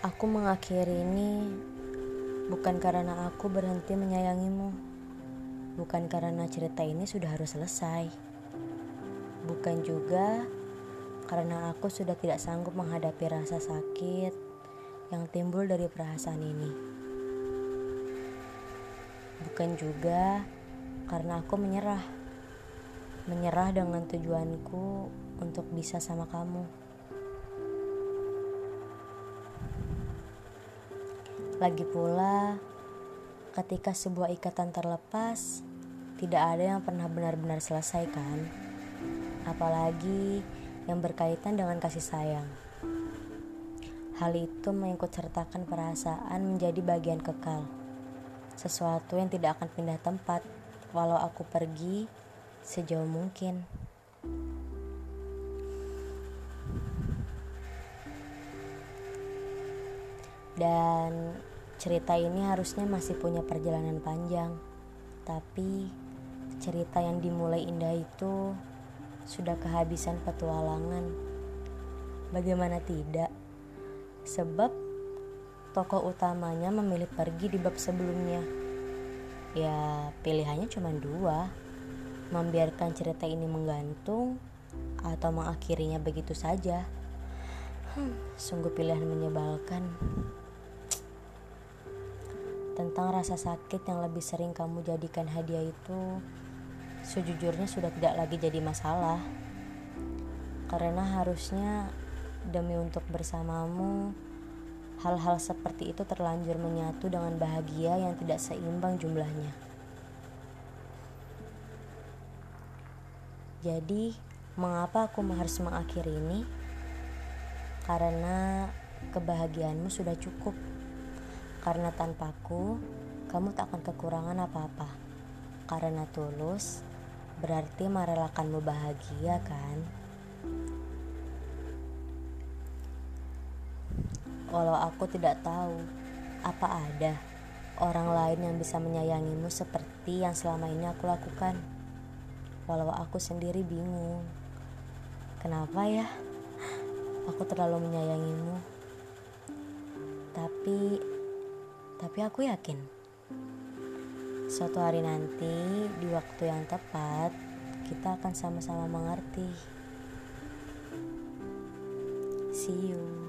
Aku mengakhiri ini bukan karena aku berhenti menyayangimu, bukan karena cerita ini sudah harus selesai, bukan juga karena aku sudah tidak sanggup menghadapi rasa sakit yang timbul dari perasaan ini, bukan juga karena aku menyerah, menyerah dengan tujuanku untuk bisa sama kamu. Lagi pula, ketika sebuah ikatan terlepas, tidak ada yang pernah benar-benar selesai kan? Apalagi yang berkaitan dengan kasih sayang. Hal itu mengikut sertakan perasaan menjadi bagian kekal. Sesuatu yang tidak akan pindah tempat walau aku pergi sejauh mungkin. Dan cerita ini harusnya masih punya perjalanan panjang. Tapi cerita yang dimulai indah itu sudah kehabisan petualangan. Bagaimana tidak? Sebab tokoh utamanya memilih pergi di bab sebelumnya. Ya, pilihannya cuma dua. Membiarkan cerita ini menggantung atau mengakhirinya begitu saja. Hmm, sungguh pilihan menyebalkan tentang rasa sakit yang lebih sering kamu jadikan hadiah itu sejujurnya sudah tidak lagi jadi masalah. Karena harusnya demi untuk bersamamu hal-hal seperti itu terlanjur menyatu dengan bahagia yang tidak seimbang jumlahnya. Jadi mengapa aku harus mengakhiri ini? Karena kebahagiaanmu sudah cukup karena tanpaku, kamu tak akan kekurangan apa-apa. Karena tulus, berarti merelakanmu bahagia kan? Walau aku tidak tahu apa ada orang lain yang bisa menyayangimu seperti yang selama ini aku lakukan. Walau aku sendiri bingung. Kenapa ya? Aku terlalu menyayangimu. Tapi tapi aku yakin suatu hari nanti di waktu yang tepat kita akan sama-sama mengerti. See you.